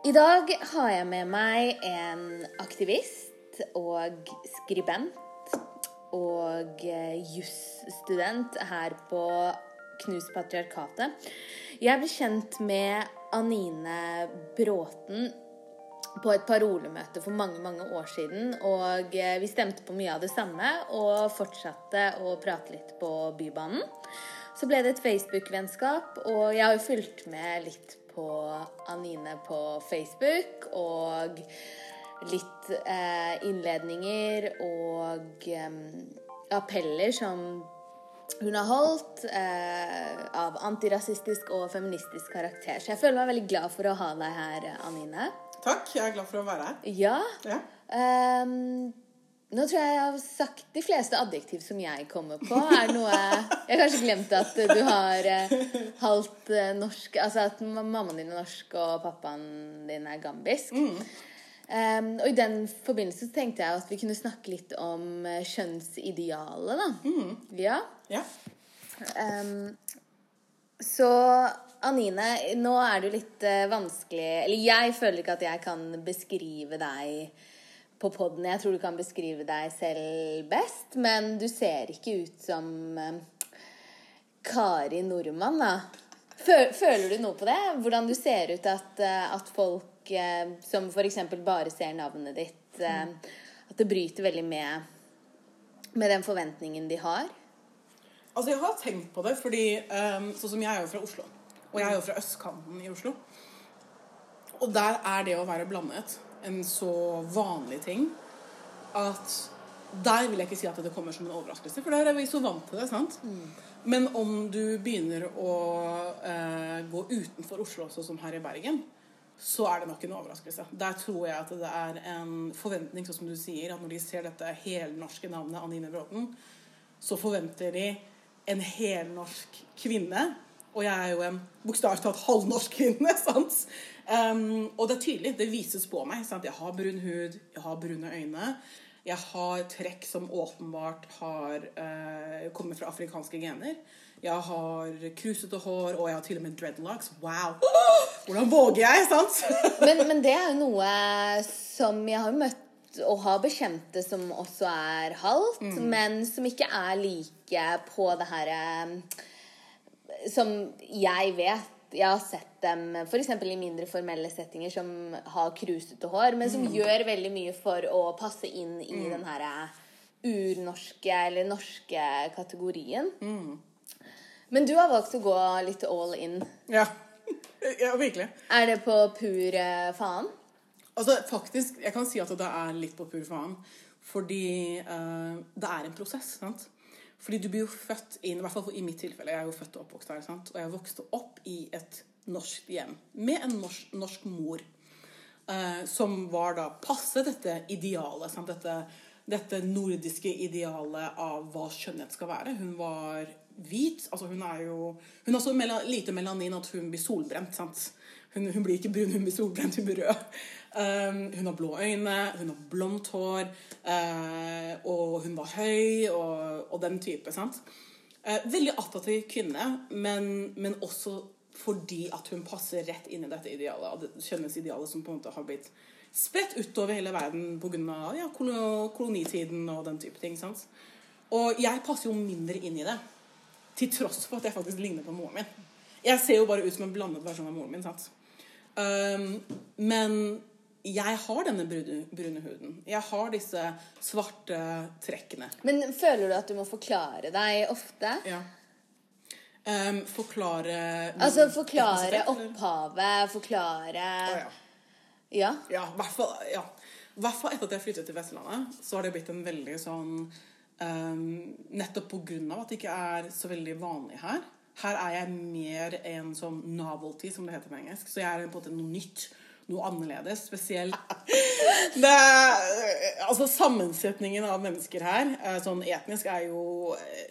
I dag har jeg med meg en aktivist og skribent og eh, jusstudent her på Knus patriarkatet. Jeg ble kjent med Anine Bråten på et parolemøte for mange mange år siden. Og eh, vi stemte på mye av det samme og fortsatte å prate litt på Bybanen. Så ble det et Facebook-vennskap, og jeg har jo fulgt med litt på Anine på Facebook. Og litt eh, innledninger og eh, appeller som hun har holdt eh, av antirasistisk og feministisk karakter. Så jeg føler meg veldig glad for å ha deg her, Anine. Takk. Jeg er glad for å være her. Ja. Ja. ehm, nå tror jeg jeg har sagt de fleste adjektiv som jeg kommer på. Er noe Jeg har kanskje glemt at du har eh, halvt eh, norsk Altså at mammaen din er norsk og pappaen din er gambisk. Ehm, og i den forbindelse tenkte jeg at vi kunne snakke litt om eh, kjønnsidealet, da. Ja. Ja. Um, så Anine, nå er det jo litt vanskelig Eller jeg føler ikke at jeg kan beskrive deg på poden. Jeg tror du kan beskrive deg selv best, men du ser ikke ut som eh, Kari Nordmann, da. Føler du noe på det? Hvordan du ser ut at, eh, at folk eh, som f.eks. bare ser navnet ditt, at det bryter veldig med, med den forventningen de har? Altså, jeg har tenkt på det, fordi um, sånn som jeg er jo fra Oslo. Og jeg er jo fra østkanten i Oslo. Og der er det å være blandet en så vanlig ting at der vil jeg ikke si at det kommer som en overraskelse, for der er vi så vant til det. sant? Men om du begynner å eh, gå utenfor Oslo, også, som her i Bergen, så er det nok en overraskelse. Der tror jeg at det er en forventning, sånn som du sier, at når de ser dette helnorske navnet Anine Bråten, så forventer de en helnorsk kvinne. Og jeg er jo en bokstavelig talt halvnorsk kvinne. sant? Um, og det er tydelig. Det vises på meg. sant? Jeg har brun hud, jeg har brune øyne. Jeg har trekk som åpenbart har uh, kommet fra afrikanske gener. Jeg har krusete hår, og jeg har til og med dreadlocks. Wow! Hvordan våger jeg, sant? Men, men det er jo noe som jeg har møtt og har bekjente som også er halvt, men som ikke er like på det her eh, Som jeg vet. Jeg har sett dem f.eks. i mindre formelle settinger som har krusete hår, men som gjør veldig mye for å passe inn i den her eh, urnorske eller norske kategorien. Men du har valgt å gå litt all in. Ja. ja, virkelig. Er det på pur eh, faen? Altså, faktisk, jeg kan si at det er litt på pur faen. Fordi uh, det er en prosess, sant? Fordi du blir jo født inn, i hvert fall i mitt tilfelle, jeg er jo født og oppvokst her, sant? Og jeg vokste opp i et norsk hjem med en norsk, norsk mor. eh, som var da passe dette idealet, sant? Dette, dette nordiske idealet av hva skjønnhet skal være. Hun var hvit, altså hun er jo Hun har så lite melanin at hun blir solbrent, sant? Hun, hun blir ikke brun, hun blir solbrent, hun blir rød. Um, hun har blå øyne, hun har blondt hår, uh, og hun var høy, og, og den type. sant? Uh, veldig attraktiv kvinne, men, men også fordi at hun passer rett inn i dette idealet, skjønnhetsidealet som på en måte har blitt spredt utover hele verden pga. Ja, kolo- kolonitiden og den type ting. sant? Og jeg passer jo mindre inn i det, til tross for at jeg faktisk ligner på moren min. Jeg ser jo bare ut som en blandet versjon av moren min. sant? Um, men jeg har denne brune, brune huden. Jeg har disse svarte trekkene. Men føler du at du må forklare deg ofte? Ja. Um, forklare Altså forklare opphavet, forklare oh, ja. I hvert fall ja. Hvert fall etter at jeg flyttet til Vestlandet, så har det blitt en veldig sånn um, Nettopp av at det ikke er så veldig vanlig her. Her er jeg mer en sånn novelty, som det heter på engelsk. Så jeg er på en måte noe nytt. Noe annerledes. Spesielt det, Altså Sammensetningen av mennesker her, eh, sånn etnisk, er jo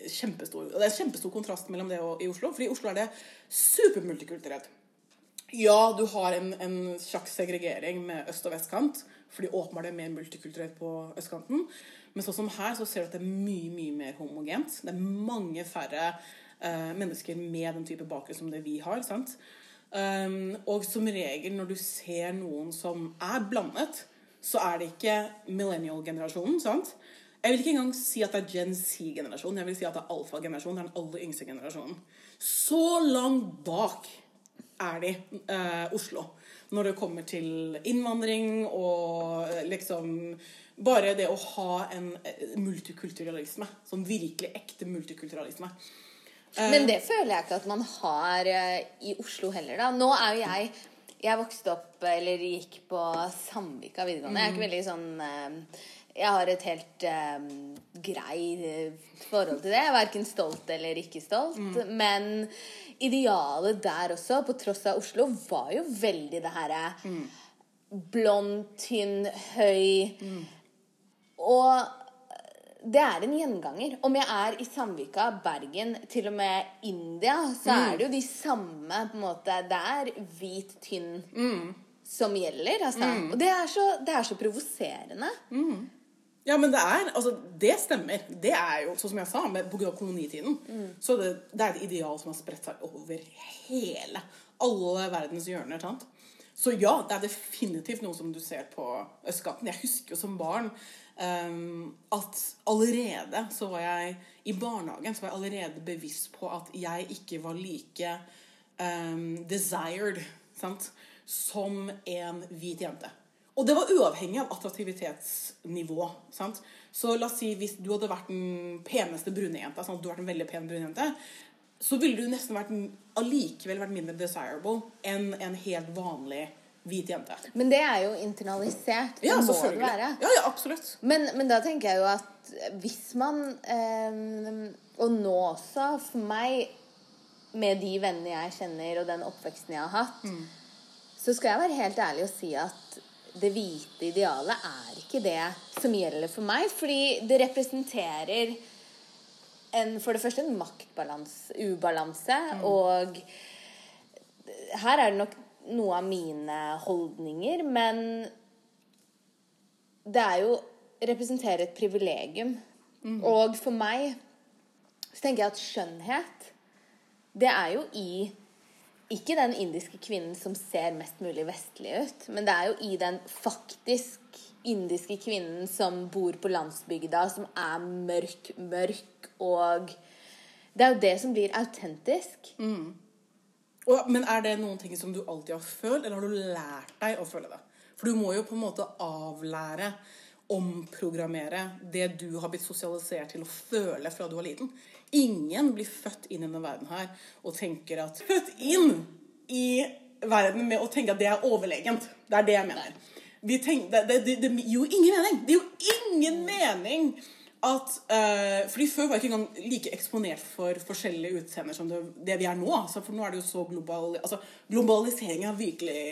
kjempestor. kjempestor. Det er kjempestor kontrast mellom det og i Oslo. For i Oslo er det supermultikulturelt. Ja, du har en, en slags segregering med øst- og vestkant, fordi åpenbart det er mer multikulturelt på østkanten. Men sånn som her, så ser du at det er mye, mye mer homogent. Det er mange færre eh, mennesker med den type bakgrunn som det vi har. sant? Um, og som regel når du ser noen som er blandet, så er det ikke millennial-generasjonen. sant? Jeg vil ikke engang si at det er Gen Z-generasjonen. Jeg vil si at det er alfa-generasjonen. Det er den aller yngste generasjonen. Så langt bak er de eh, Oslo når det kommer til innvandring og eh, liksom Bare det å ha en eh, multikulturalisme. Sånn virkelig ekte multikulturalisme. Men det føler jeg ikke at man har eh, i Oslo heller, da. Nå er jo jeg Jeg vokste opp, eller gikk på Sandvika videregående. Jeg er ikke veldig sånn eh, Jeg har et helt um, grei eh, forhold til det. Jeg er verken stolt eller ikke stolt. Men idealet der også, på tross av Oslo, var jo veldig det herre blond, tynn, høy. Og det er en gjenganger. Om jeg er i Sandvika, Bergen, til og med India, så er det jo de samme på en måte Det er hvit, tynn som gjelder. Altså. Og det er så, det er så provoserende. Ja, men det er, altså, det stemmer. Det er jo, sånn som jeg sa, med, pga. kolonitiden, så det, det er et ideal som har spredt seg over hele, alle verdens hjørner, sant? Så ja, det er definitivt noe som du ser på østkanten. Jeg husker jo som barn at allerede så var jeg, i barnehagen så var jeg allerede bevisst på at jeg ikke var like um, desired, sant? Som en hvit jente. Og det var uavhengig av attraktivitetsnivå. sant? Så la oss si hvis du hadde vært den peneste brune jenta, sånn du hadde vært en veldig pen brune jente, så ville du nesten vært, allikevel vært mindre desirable enn en helt vanlig hvit jente. Men det er jo internalisert. Det Ja, må det være. Ja, ja, absolutt. Men, men da tenker jeg jo at hvis man eh, Og nå også, for meg, med de vennene jeg kjenner, og den oppveksten jeg har hatt, så skal jeg være helt ærlig og si at det hvite idealet er ikke det som gjelder for meg. Fordi det representerer en, for det første en maktubalanse, og her er det nok noe av mine holdninger, men det er jo representerer et privilegium. Og for meg så tenker jeg at skjønnhet, det er jo i ikke den indiske kvinnen som ser mest mulig vestlig ut, men det er jo i den faktisk indiske kvinnen som bor på landsbygda, som er mørk, mørk, og Det er jo det som blir autentisk. Og, men er det noen ting som du alltid har følt, eller har du lært deg å føle det? For du må jo på en måte avlære, omprogrammere det du har blitt sosialisert til å føle fra du var liten. Ingen blir født inn i denne verden her og tenker at Født inn i verden med å tenke at det er overlegent. Det er det jeg mener. Vi tenk, det, det, det, det gir jo ingen mening. Det gir jo ingen mening at uh, fordi Før var jeg ikke engang like eksponert for forskjellige utseender som det, det vi er nå. Altså, for nå er det jo så global... Altså, globalisering er virkelig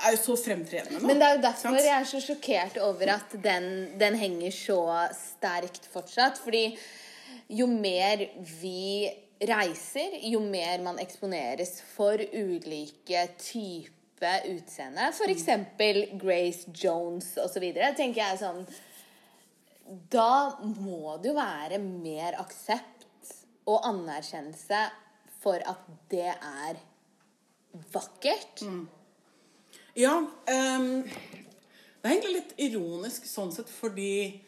er jo så fremtredende nå. Men det er jo derfor sant? jeg er så sjokkert over at den, den henger så sterkt fortsatt. Fordi jo mer vi reiser, jo mer man eksponeres for ulike typer utseende, f.eks. Grace Jones osv., tenker jeg sånn Da må det jo være mer aksept og anerkjennelse for at det er vakkert. Ja, Um, det er egentlig litt ironisk sånn sett, fordi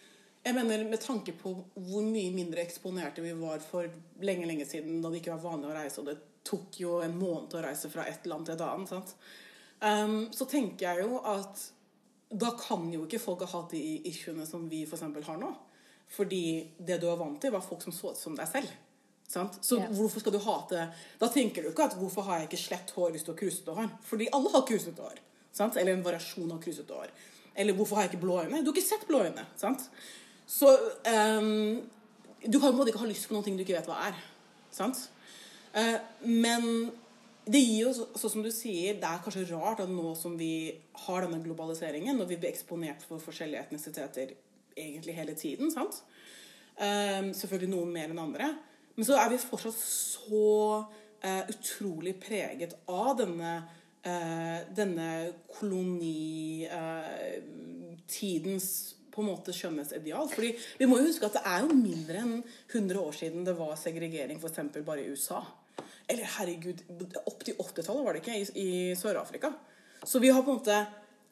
jeg mener med tanke på hvor mye mindre eksponerte vi var for lenge, lenge siden, da det ikke var vanlig å reise, og det tok jo en måned å reise fra et land til et annet? Ehm, så tenker jeg jo at da kan jo ikke folk ha hatt de issuene som vi eksempel har nå. Fordi det du er vant til, var folk som så ut som deg selv. Sant? Så yes. hvorfor skal du hate Da tenker du ikke at 'hvorfor har jeg ikke slett hår hvis du har krusete hår'? Fordi alle har krusete hår. Sant? Eller en variasjon av krusete hår. Eller 'hvorfor har jeg ikke blå øyne'? Du har ikke sett blå øyne. Sant? Så um, du kan på en måte ikke ha lyst på noe du ikke vet hva er. Sant? Uh, men det gir jo, så- som du sier, det er kanskje rart at nå som vi har denne globaliseringen, og vi blir eksponert for forskjellige etnisiteter egentlig hele tiden, sant? Um, selvfølgelig noen mer enn andre. Men så er vi fortsatt så uh, utrolig preget av denne, uh, denne kolonitidens på en måte skjønnhetsideal. Fordi vi må jo huske at det er jo mindre enn 100 år siden det var segregering eksempel bare i USA. Eller herregud, opp til 80-tallet var det ikke, i, i Sør-Afrika. Så vi har på en måte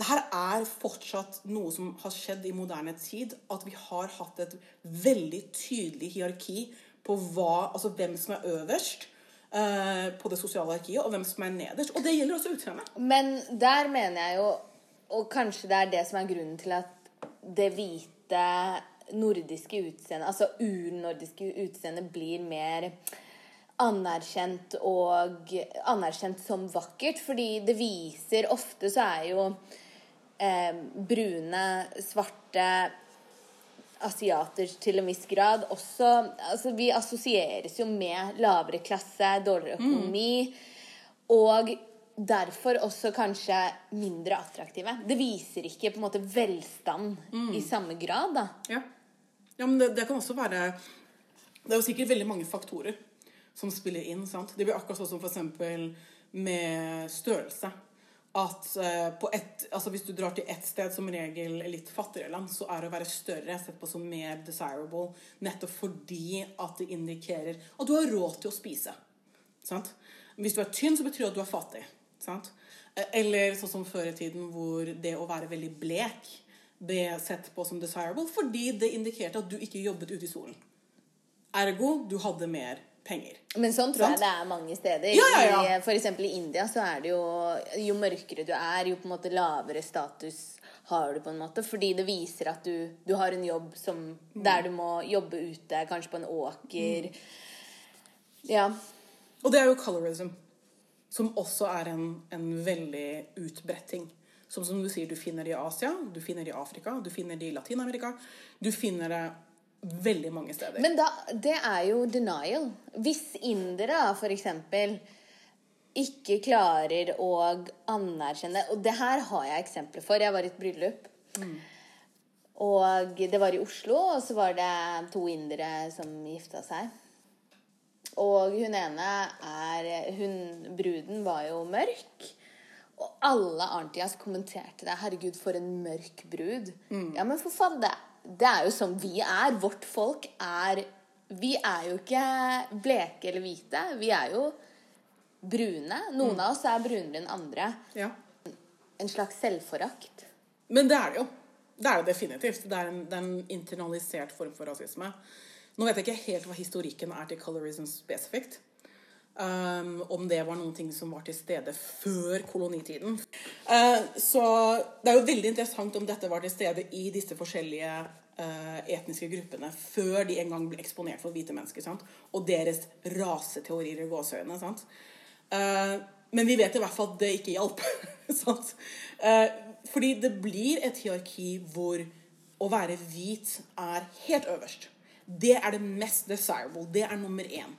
det her er fortsatt noe som har skjedd i moderne tid. At vi har hatt et veldig tydelig hierarki på hva, altså hvem som er øverst eh, på det sosiale hierarkiet, og hvem som er nederst. Og det gjelder også utseendet. Men der mener jeg jo, og kanskje det er det som er grunnen til at det hvite nordiske utseendet, altså urnordiske utseendet, blir mer anerkjent og anerkjent som vakkert. Fordi det viser Ofte så er jo eh, brune, svarte asiater til en viss grad også altså Vi assosieres jo med lavere klasse, dårligere økonomi. Og derfor også kanskje mindre attraktive. Det viser ikke på en måte velstand i samme grad, da. Ja, ja men det, det kan også være Det er jo sikkert veldig mange faktorer som spiller inn. sant? Det blir akkurat sånn som f.eks. med størrelse. At eh, på et, altså hvis du drar til ett sted, som regel litt fattigere land, så er det å være større sett på som mer desirable, nettopp fordi at det indikerer at du har råd til å spise. Sant? Hvis du er tynn, så betyr det at du er fattig. Sant? Eh, Eller sånn som før i tiden, hvor det å være veldig blek ble sett på som desirable fordi det indikerte at du ikke jobbet ute i solen. Ergo, du hadde mer penger. Men sånn tror Sant? jeg det er mange steder. Ja, ja, ja. I, for eksempel i India så er det jo Jo mørkere du er, jo på en måte lavere status har du på en måte. Fordi det viser at du, du har en jobb som, der du må jobbe ute, kanskje på en åker. Ja. Og det er jo colorism, som også er en, en veldig utbredt ting. Som, som du sier, du finner det i Asia, du finner det i Afrika, du finner det i Latin-Amerika. Du finner det veldig mange steder. Men da, det er jo denial. Hvis indere for eksempel ikke klarer å anerkjenne Og det her har jeg eksempler for. Jeg var i et bryllup. Og det var i Oslo, og så var det to indere som gifta seg. Og hun ene er hun, Bruden var jo mørk. Og alle Arntias kommenterte det. 'Herregud, for en mørk brud'. Ja, men for faen, det, det er jo sånn vi er. Vårt folk er Vi er jo ikke bleke eller hvite. Vi er jo brune. Noen av oss er brunere enn andre. Ja. En slags selvforakt. Men det er det jo. Det er det definitivt. Det er en, det er en internalisert form for rasisme. Nå vet jeg ikke helt hva historikken er til colorism spesifikt. Um, om det var noen ting som var til stede før kolonitiden. Uh, så det er jo veldig interessant om dette var til stede i disse forskjellige uh, etniske gruppene før de en gang ble eksponert for hvite mennesker. Sant? Og deres raseteorier i gåseøynene. Uh, men vi vet i hvert fall at det ikke hjalp. sant? Fordi det blir et hierarki hvor å være hvit er helt øverst. Det er det mest desirable. Det er nummer én.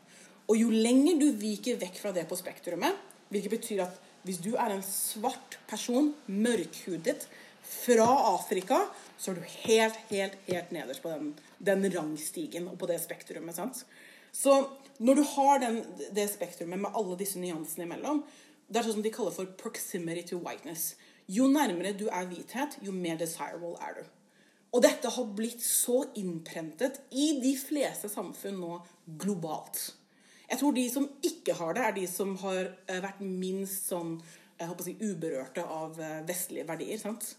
Og jo lenger du viker vekk fra det på spektrumet, hvilket betyr at hvis du er en svart person, mørkhudet, fra Afrika, så er du helt, helt, helt nederst på den, den rangstigen og på det spektrumet. sant? Så når du har den, det spektrumet med alle disse nyansene imellom, det er sånn som de kaller for proximity to whiteness. Jo nærmere du er hvithet, jo mer desirable er du. Og dette har blitt så innprentet i de fleste samfunn nå globalt. Jeg tror de som ikke har det, er de som har eh, vært minst sånn jeg håper å si, uberørte av eh, vestlige verdier. sant?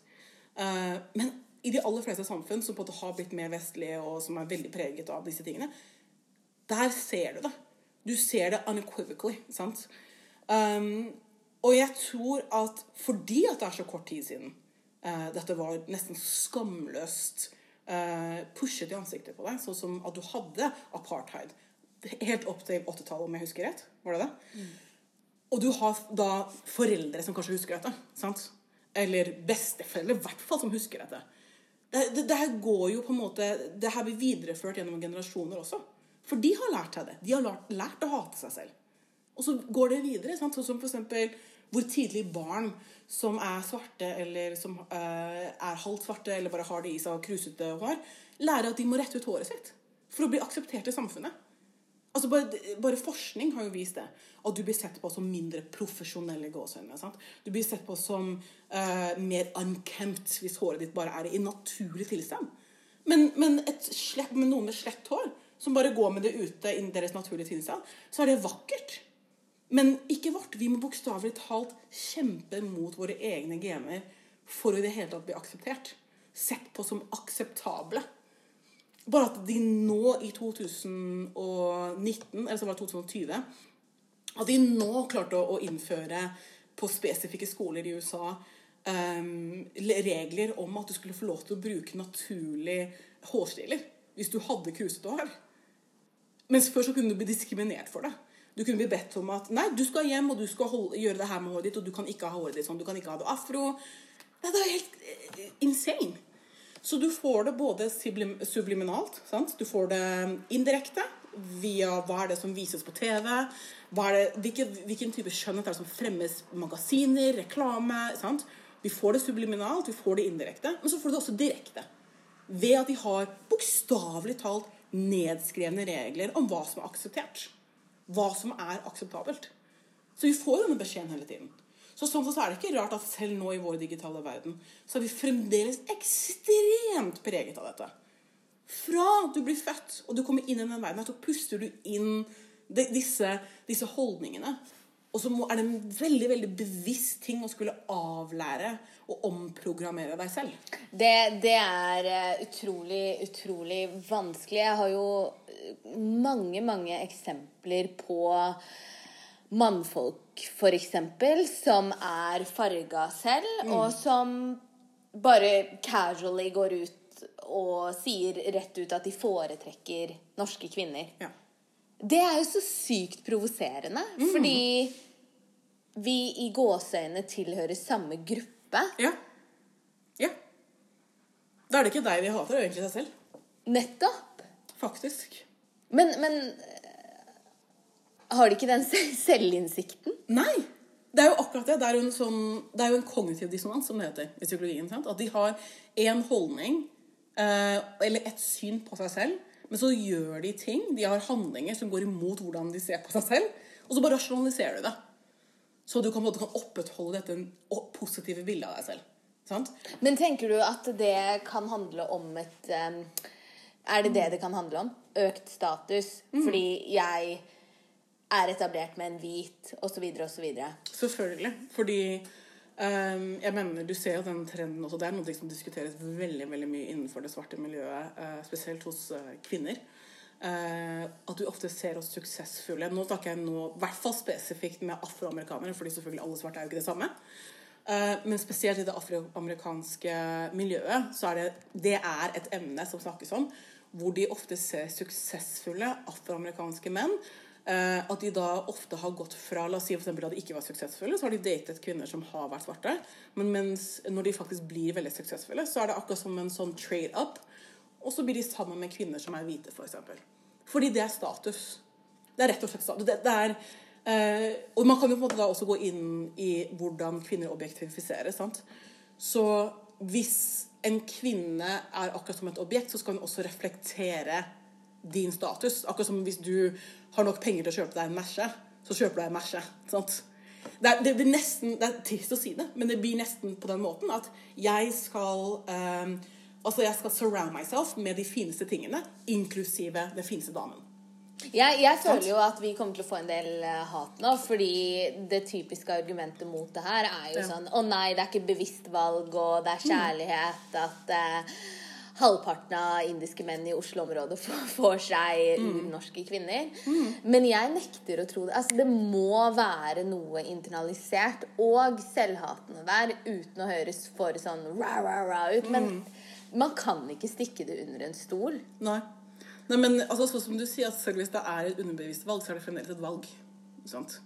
Eh, Men i de aller fleste samfunn som på en måte har blitt mer vestlige, og som er veldig preget av disse tingene, der ser du det. Du ser det unequivocally. sant? Um, og jeg tror at fordi at det er så kort tid siden eh, dette var nesten skamløst eh, pushet i ansiktet på deg, sånn som at du hadde apartheid helt opp til 80-tallet, om jeg husker rett. Var det det? Og du har da foreldre som kanskje husker dette. sant? Eller besteforeldre, i hvert fall, som husker dette. Det, det, det her går jo på en måte Det her blir videreført gjennom generasjoner også. For de har lært seg det. De har lært, lært å hate seg selv. Og så går det videre. Sant? Sånn som eksempel hvor tidlig barn som er svarte, eller som eh, er halvt svarte, eller bare har det i seg og krusete hår, lærer at de må rette ut håret sitt for å bli akseptert i samfunnet. Altså bare, bare forskning har jo vist det. At du blir sett på som mindre profesjonelle sant? Du blir sett på som uh, mer unkempt hvis håret ditt bare er i naturlig tilstand. Men, men et slett, med noen med slett hår, som bare går med det ute i deres naturlige tilstand, så er det vakkert. Men ikke vårt. Vi må bokstavelig talt kjempe mot våre egne gener for å i det hele tatt bli akseptert. Sett på som akseptable. Bare at de nå i 2019, eller så var det 2020, at de nå klarte å, innføre på spesifikke skoler i USA um, regler om at du skulle få lov til å bruke naturlig hårstiler hvis du hadde krusete hår. Mens før så kunne du bli diskriminert for det. Du kunne bli bedt om at nei, du skal hjem og du skal holde, gjøre det her med håret ditt, og du kan ikke ha håret ditt sånn, du kan ikke ha det afro. Nei, det er helt uh, insane. Så du får det både sublim subliminalt, sant? du får det indirekte via hva er det som vises på TV, det, hvilken, hvilken, type skjønnhet er det som fremmes magasiner, reklame. Sant? Vi får det subliminalt, vi får det indirekte, men så får du det også direkte. Ved at de har bokstavelig talt nedskrevne regler om hva som er akseptert. Hva som er akseptabelt. Så vi får denne beskjeden hele tiden. Så sånn så er det ikke rart at selv nå i vår digitale verden så er vi fremdeles ekstremt preget av dette. Fra du blir født og du kommer inn i den verden, så puster du inn disse, disse holdningene. Og så er det en veldig veldig bevisst ting å skulle avlære og omprogrammere deg selv. Det, det, er eh, utrolig, utrolig vanskelig. Jeg har jo mange, mange eksempler på mannfolk, f.eks., som er farga selv, mm. og som bare casually går ut og sier rett ut at de foretrekker norske kvinner. Ja. Det er jo så sykt provoserende, mm. fordi vi i gåseøyne tilhører samme gruppe. Ja. Ja. Da er det ikke deg vi hater, det er egentlig seg selv. Nettopp. Faktisk. Men, men har de ikke den selvinnsikten? Nei. Det er jo akkurat det. Det er jo en, sånn, det er jo en kognitiv dissonans, som det heter i psykologien. Sant? At de har en holdning, eh, eller et syn på seg selv, men så gjør de ting, de har handlinger som går imot hvordan de ser på seg selv, og så bare rasjonaliserer du det. Så du kan, kan opprettholde dette positive bildet av deg selv. Sant? Men tenker du at det kan handle om et um, Er det det det kan handle om? Økt status? Mm. Fordi jeg er etablert med en hvit, osv., osv.? Selvfølgelig. Fordi Um, jeg mener, Du ser jo den trenden også. Det er noe som diskuteres veldig veldig mye innenfor det svarte miljøet, uh, spesielt hos uh, kvinner. Uh, at du ofte ser oss suksessfulle. Nå snakker jeg nå, i hvert fall spesifikt med afroamerikanere, fordi selvfølgelig alle svarte er jo ikke det samme. men spesielt i det afroamerikanske miljøet så er det, det er et emne som snakkes om, hvor de ofte ser suksessfulle afroamerikanske menn at de da ofte har gått fra La oss si for eksempel, at de ikke var suksessfulle, så har de datet kvinner som har vært svarte. Men mens når de faktisk blir veldig suksessfulle, så er det akkurat som en sånn trade up. Og så blir de sammen med kvinner som er hvite, f.eks. For eksempel. Fordi det er status. Det er rett og slett status. Det, det er, eh, og man kan jo på en måte da også gå inn i hvordan kvinner objektifiseres. sant? Så hvis en kvinne er akkurat som et objekt, så skal hun også reflektere din status. Akkurat som hvis du har nok penger til å kjøpe deg en Merce, så kjøper du deg en Merce. Sant? Det, er, det, blir nesten, det er trist å si det, men det blir nesten på den måten at jeg skal um, Altså, jeg skal surround myself med de fineste tingene, inklusive den fineste damen. Jeg, jeg, føler jo at vi kommer til å få en del uh, hat nå, fordi det typiske argumentet mot det her er jo ja. sånn Å nei, det er ikke bevisst valg, og det er kjærlighet, at uh, halvparten av indiske menn i Oslo-området får seg mm. urnorske kvinner. Mm. Men jeg nekter å tro det. Altså, det må være noe internalisert og selvhatende der uten å høres for sånn ra-ra-ra ut. Men mm. man kan ikke stikke det under en stol. Nei. Nei men altså, sånn som du sier, at selv hvis det er et underbevisst valg, så er det fremdeles et valg. Sant?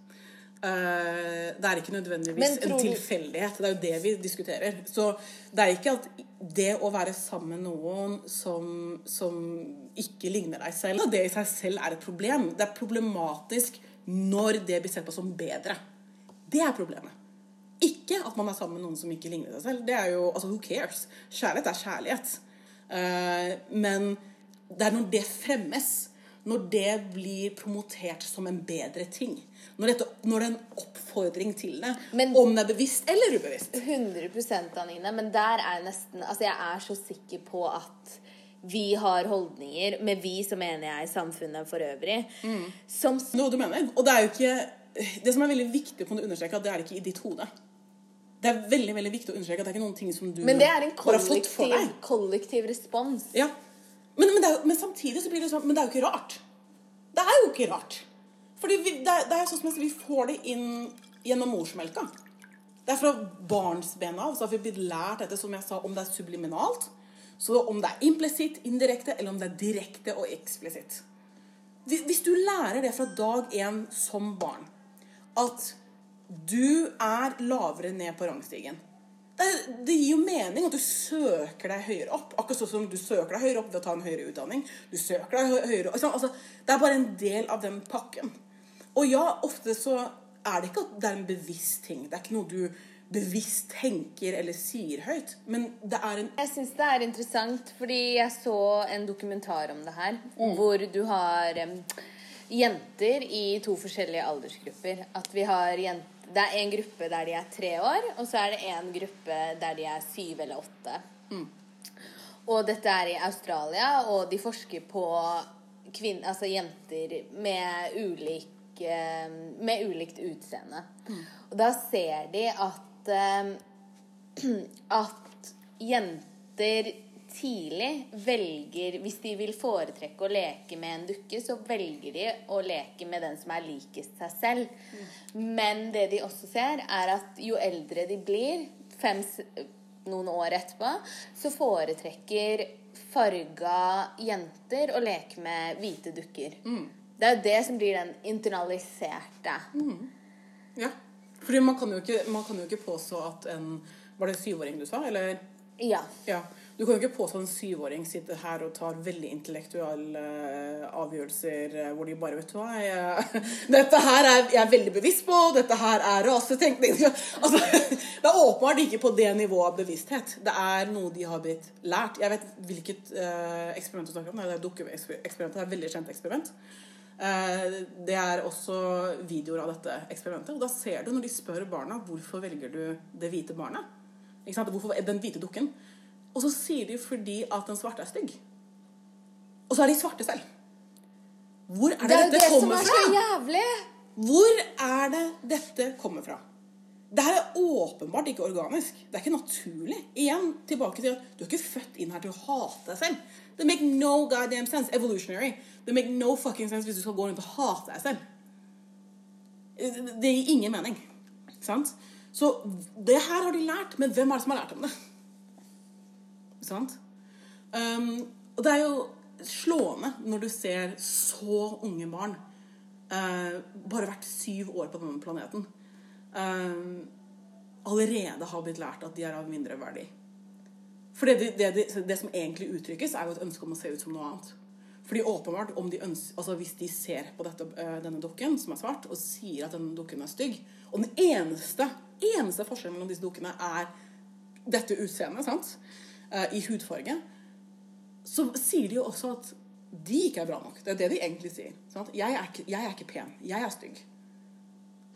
Uh, det er ikke nødvendigvis en tilfeldighet. Det er jo det vi diskuterer. Så det er ikke at det å være sammen med noen som, som ikke ligner deg selv, det i seg selv er et problem. Det er problematisk når det blir sett på som bedre. Det er problemet. Ikke at man er sammen med noen som ikke ligner seg selv. Det er jo, altså Who cares? Kjærlighet er kjærlighet. Uh, men det er når det fremmes, når det blir promotert som en bedre ting når, dette, når, det er en oppfordring til det. Men, om det er bevisst eller ubevisst. 100% Anine. Men der er jeg nesten Altså, jeg er så sikker på at vi har holdninger Med vi så mener jeg samfunnet for øvrig. Mm. Som Noe du mener. Og det er jo ikke Det som er veldig viktig å understreke, at det er ikke i ditt hode. Det er veldig veldig viktig å understreke at det er ikke noen ting som du Men det er en kollektiv, kollektiv respons. Ja. Men, men, er, men samtidig så blir det sånn Men det er jo ikke rart. Det er jo ikke rart. Fordi vi, det, er, det er sånn som at vi får det inn gjennom morsmelka. Det er fra barnsbena av så har vi blitt lært dette, som jeg sa, om det er subliminalt. Så om det er implisitt, indirekte, eller om det er direkte og eksplisitt. Hvis du lærer det fra dag én som barn, at du er lavere ned på rangstigen det, gir jo mening at du søker deg høyere opp. Akkurat sånn som du søker deg høyere opp ved å ta en høyere utdanning. Du søker deg høyere opp. Altså, det er bare en del av den pakken. Og ja, ofte så er det ikke at det er en bevisst ting. Det er ikke noe du bevisst tenker eller sier høyt. Men det er en Jeg syns det er interessant, fordi jeg så en dokumentar om det her, Mm. hvor du har um, jenter i to forskjellige aldersgrupper. At vi har jent- Det er en gruppe der de er tre år, og så er det en gruppe der de er syv eller åtte. Mm. Og dette er i Australia, og de forsker på kvinn, altså jenter med ulik eh, med ulikt utseende. Mm. Og da ser de at eh, at jenter tidlig velger Hvis de vil foretrekke å leke med en dukke, så velger de å leke med den som er likest seg selv. Men det de også ser, er at jo eldre de blir, fem, noen år etterpå, så foretrekker farga jenter å leke med hvite dukker. Det er jo det som blir den internaliserte. Ja. Fordi man kan jo ikke, man kan jo ikke påstå at en Var det syvåring du sa, eller? Ja. Ja. Du kan jo ikke påstå en syvåring sitter her og tar veldig intellektuelle eh, avgjørelser eh, hvor de bare Vet du hva, jeg, dette her er jeg er veldig bevisst på, dette her er rasetenkning altså, Det er åpenbart ikke på det nivået av bevissthet. Det er noe de har blitt lært. Jeg vet hvilket eh, eksperiment du snakker om. Det er dukkeeksperimentet. Det er et veldig kjent eksperiment. Eh, det er også videoer av dette eksperimentet. Og da ser du når de spør barna hvorfor velger du det hvite barnet. Hvorfor den hvite dukken? Og så sier de fordi at den svarte er stygg. Og så er de svarte selv. Hvor er det, Det er dette det som kommer er så fra? jævlig! Hvor er det dette kommer fra? Det her er åpenbart ikke organisk. Det er ikke naturlig. Igjen tilbake til at du er ikke født inn her til å hate deg selv. Det make no goddamn sense. Evolutionary. Det make no fucking sense hvis du skal gå rundt og hate deg selv. Det gir ingen mening. Sant? Så det her har de lært, men hvem er det som har lært dem det? Sant? Um, og det er jo slående når du ser så unge barn uh, bare vært syv år på denne planeten um, allerede har blitt lært at de er av mindre verdi. For det, det, det, det som egentlig uttrykkes, er jo et ønske om å se ut som noe annet. Fordi åpenbart, de ønsker, altså Hvis de ser på dette, eh, denne dukken som er svart, og sier at denne dukken er stygg Og den eneste, eneste forskjellen mellom disse dukkene er dette utseendet, sant? Eh, i hudfarge, så sier de jo også at de ikke er bra nok. Det er det de egentlig sier. Sant? Jeg, er ikke, jeg er ikke pen. Jeg er stygg.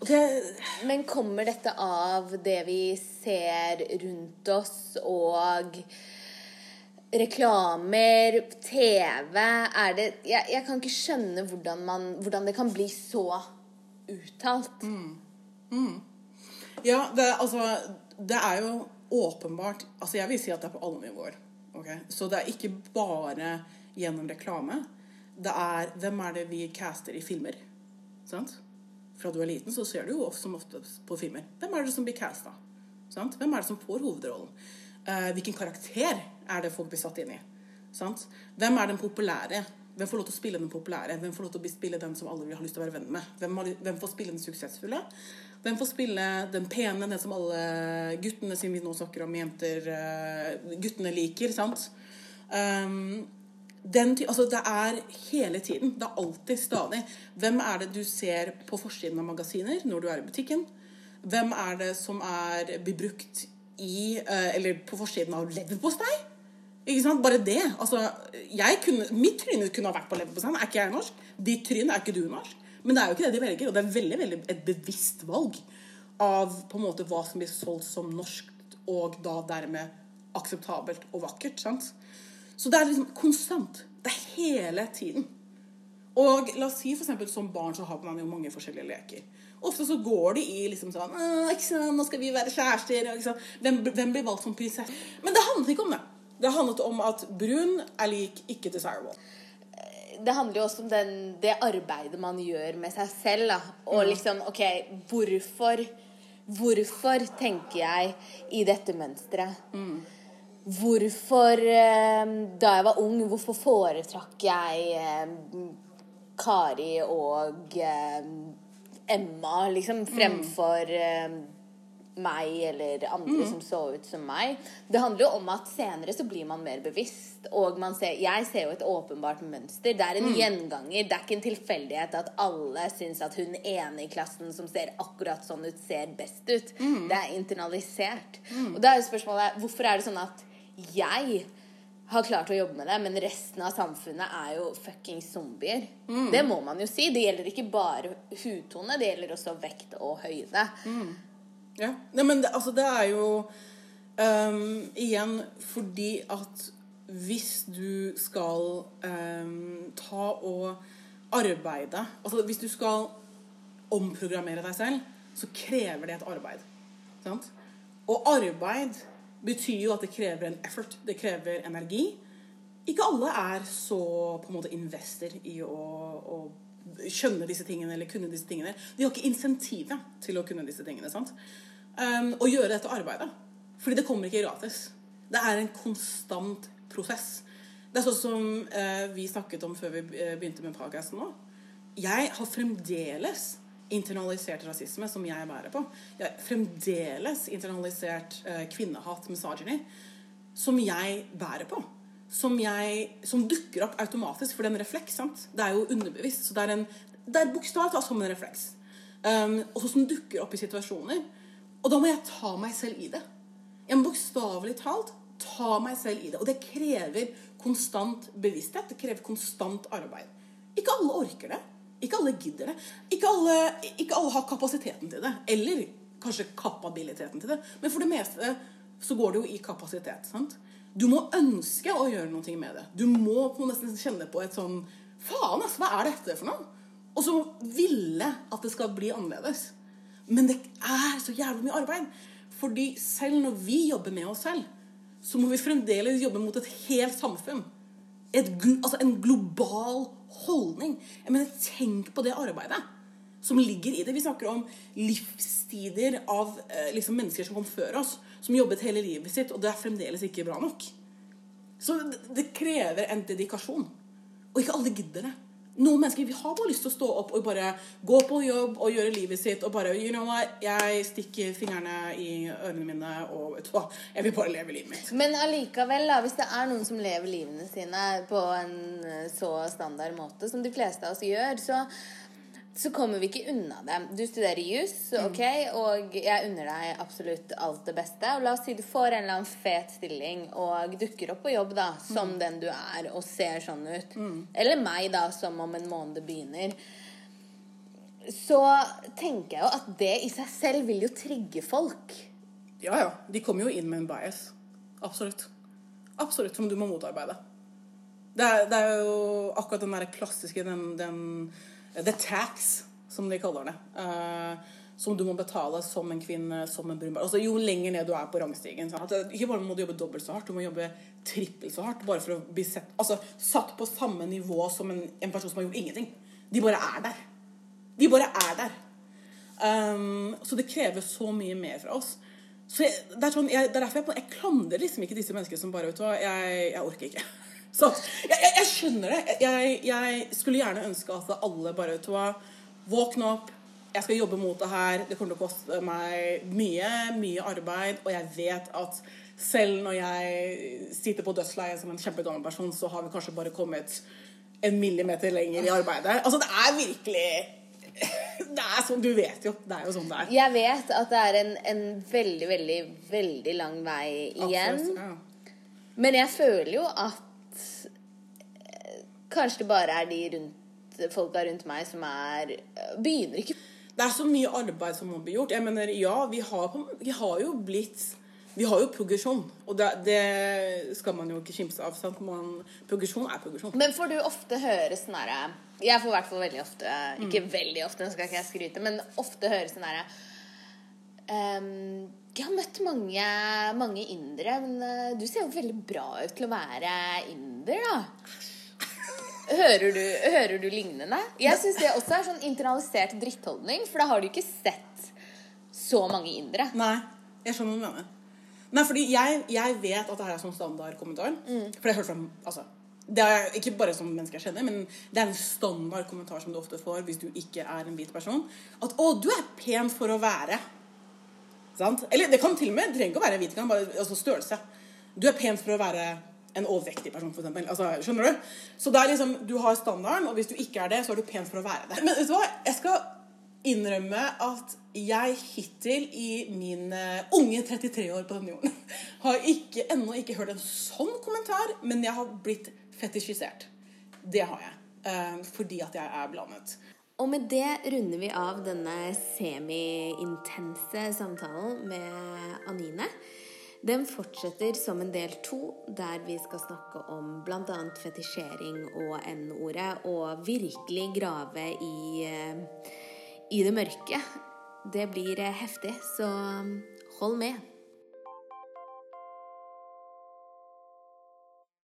Det Men kommer dette av det vi ser rundt oss og reklamer, TV Er det Jeg, jeg kan ikke skjønne hvordan, man, hvordan det kan bli så uttalt. Ja, det, altså, det er jo åpenbart Altså, jeg vil si at det er på alle nivåer. Okay? Så det er ikke bare gjennom reklame. Det er Hvem er det vi caster i filmer? Sant? Fra du er liten, så ser du jo som ofte på filmer. Hvem er det som blir casta? Sant? Hvem er det som får hovedrollen? Eh, hvilken karakter er det folk blir satt inn i? Sant? Hvem er den populære? Hvem får lov til å spille den populære? Hvem får lov til å spille den som alle vil ha lyst til å være venn med? Hvem, har, hvem får spille den suksessfulle? Hvem får spille den pene, den som alle guttene, siden vi nå snakker om jenter eh, Guttene liker, sant? Um, den, altså det er hele tiden. Det er alltid stadig. Hvem er det du ser på forsiden av magasiner når du er i butikken? Hvem er det som er, blir brukt i eh, Eller på forsiden av leverpostei? Ikke sant? Bare det. Altså, kunne, mitt tryne kunne ha vært på leverposteien. Er ikke jeg norsk? Ditt tryne er ikke du norsk. Men det er jo ikke det de velger. Og det er veldig, veldig et bevisst valg av på en måte hva som blir solgt som norsk, og da dermed akseptabelt og vakkert. sant? Så det er liksom konstant. Det er hele tiden. Og la oss si for eksempel som barn så har man jo mange forskjellige leker. Ofte så går de i liksom sånn sant, 'Nå skal vi være kjærester.' Ikke? Hvem, hvem blir valgt som prinsesse? Men det handlet ikke om det. Det handlet om at brun er lik ikke desirable. Det handler jo også om den, det arbeidet man gjør med seg selv. Da. Og liksom, OK, hvorfor Hvorfor tenker jeg i dette mønsteret? Hvorfor eh, Da jeg var ung, hvorfor foretrakk jeg eh, Kari og eh, Emma liksom fremfor eh, meg eller andre som så ut som meg. Det handler jo om at senere så blir man mer bevisst. Og man ser, jeg ser jo et åpenbart mønster. Det er en gjenganger. Det er ikke en tilfeldighet at alle syns at hun ene i klassen som ser akkurat sånn ut, ser best ut. Det er internalisert. Og da er jo spørsmålet hvorfor er det sånn at jeg har klart å jobbe med det, men resten av samfunnet er jo fucking zombier. Det må man jo si. Det gjelder ikke bare hudtone, det gjelder også vekt og høyde. Ja. Nei, men det, altså, det er jo um, Igjen fordi at hvis du skal um, ta og arbeide Altså hvis du skal omprogrammere deg selv, så krever det et arbeid. Sant? Og arbeid betyr jo at det krever en effort. Det krever energi. Ikke alle er så på en måte investor i å, å skjønne disse tingene eller kunne disse tingene. De har ikke insentivet til å kunne disse tingene. sant? Um, og gjøre dette arbeidet. Fordi det kommer ikke gratis. Det er en konstant prosess. Det er sånn som uh, vi snakket om før vi eh, begynte med podkasten nå. Jeg har fremdeles internalisert rasisme som jeg bærer på. Jeg har fremdeles internalisert uh, kvinnehat, misogyny, som jeg bærer på. Som, jeg, som dukker opp automatisk, for det er en refleks. sant? Det er jo underbevisst. Så det er, en, er bokstavelig talt som en refleks. Um, og som dukker opp i situasjoner. Og da må jeg ta meg selv i det. Jeg må bokstavelig talt ta meg selv i det. Og det krever konstant bevissthet. Det krever konstant arbeid. Ikke alle orker det. Ikke alle gidder det. Ikke alle, ikke alle har kapasiteten til det. Eller kanskje kapabiliteten til det. Men for det meste så går det jo i kapasitet. sant? Du må ønske å gjøre noe med det. Du må på nesten kjenne på et sånn Faen, altså, hva er dette for noe? Og så ville at det skal bli annerledes. Men det er så jævlig mye arbeid. Fordi selv når vi jobber med oss selv, så må vi fremdeles jobbe mot et helt samfunn. Et, altså en global holdning. Jeg mener, tenk på det arbeidet som ligger i det. Vi snakker om livstider av eh, liksom mennesker som kom før oss, som jobbet hele livet sitt, og det er fremdeles ikke bra nok. Så det, krever en dedikasjon. Og ikke alle gidder det. Noen mennesker vi har bare lyst til å stå opp og bare gå på jobb og gjøre livet sitt og bare you know what, Jeg stikker fingrene i ørene mine og vet du hva, jeg vil bare leve livet mitt. Men allikevel, da, hvis det er noen som lever livene sine på en eh, så standard måte som de fleste av oss gjør, så, så kommer vi ikke unna det. Du studerer jus, ok, og jeg unner deg absolutt alt det beste. Og la oss si du får en eller annen fet stilling og dukker opp på jobb da, som den du er, og ser sånn ut. Eller meg, da, som om en måned begynner. Så tenker jeg jo at det i seg selv vil jo trigge folk. Ja, ja. De kommer jo inn med en bias. Absolutt. Absolutt, som du må motarbeide. Det er, det er jo akkurat den der klassiske den, den The tax, som de kaller det. eh, som du må betale som en kvinne, som en brunbar. Altså, jo lenger ned du er på rangstigen. Sånn. Ikke bare må du jobbe dobbelt så hardt, du må jobbe trippelt så hardt bare for å bli sett, altså, satt på samme nivå som en, en person som har gjort ingenting. De bare er der. De bare er der. Um, så det krever så mye mer fra oss. Så jeg, det, er sånn, jeg, det er derfor jeg, jeg klandrer liksom ikke disse menneskene som bare vet du hva, jeg, jeg orker ikke. Så, jeg, jeg, jeg skjønner det. Jeg, jeg skulle gjerne ønske at alle bare vet du hva, våkne opp. Jeg skal jobbe mot det her. Det kommer til å koste meg mye, mye arbeid. Og jeg vet at selv når jeg sitter på dødsleiet som en kjempegammel person, så har vi kanskje bare kommet en millimeter lenger i arbeidet. Altså, det er virkelig Det er sånn, Du vet jo. Det er jo sånn det er. Jeg vet at det er en, en veldig, veldig, veldig lang vei igjen. Absolutt, ja. Men jeg føler jo at Kanskje det bare er de rundt, folka rundt meg som er eh, Begynner ikke Det er så mye arbeid som må bli gjort. Jeg mener, ja, vi har, vi har jo blitt Vi har jo progresjon, og det, det skal man jo ikke kimse av. Sant? Man, progresjon er progresjon. Men får du ofte høre sånn herre Jeg får i hvert fall veldig ofte Ikke veldig ofte, nå skal ikke jeg skryte, men ofte høre sånn herre um, Jeg har møtt mange, mange indere, men eh, du ser jo veldig bra ut til å være inder, da. Hører du, hører du lignende? Jeg syns det også er sånn internalisert drittholdning, for da har du ikke sett så mange indere. Nei, jeg skjønner hva du mener. Nei, fordi jeg, jeg vet at det her er sånn standardkommentar. For jeg har hørt fra altså, Det er ikke bare som mennesker jeg kjenner, men det er en standard kommentar som du ofte får hvis du ikke er en hvit person. At 'Å, du er pen for å være'. Sant? Eller det kan til og med det trenger ikke å være hvit, det kan bare altså størrelse. Du er pen for å være en overvektig person, eksempel. Altså, skjønner du? Så det er liksom, du har standarden, og hvis du ikke er det, så er du pen for å være det. Men vet du hva? Jeg skal innrømme at jeg hittil i mine unge 33 år på denne jorden har ikke, ennå ikke hørt en sånn kommentar, men jeg har blitt fetisjisert. Det har jeg. Eh, fordi at jeg er blandet. Og med det runder vi av denne semi-intense samtalen med Anine. Den fortsetter som en del to, der vi skal snakke om bl.a. fetisjering og N-ordet, og virkelig grave i, eh, i det mørke. Det blir eh, heftig, så hold med.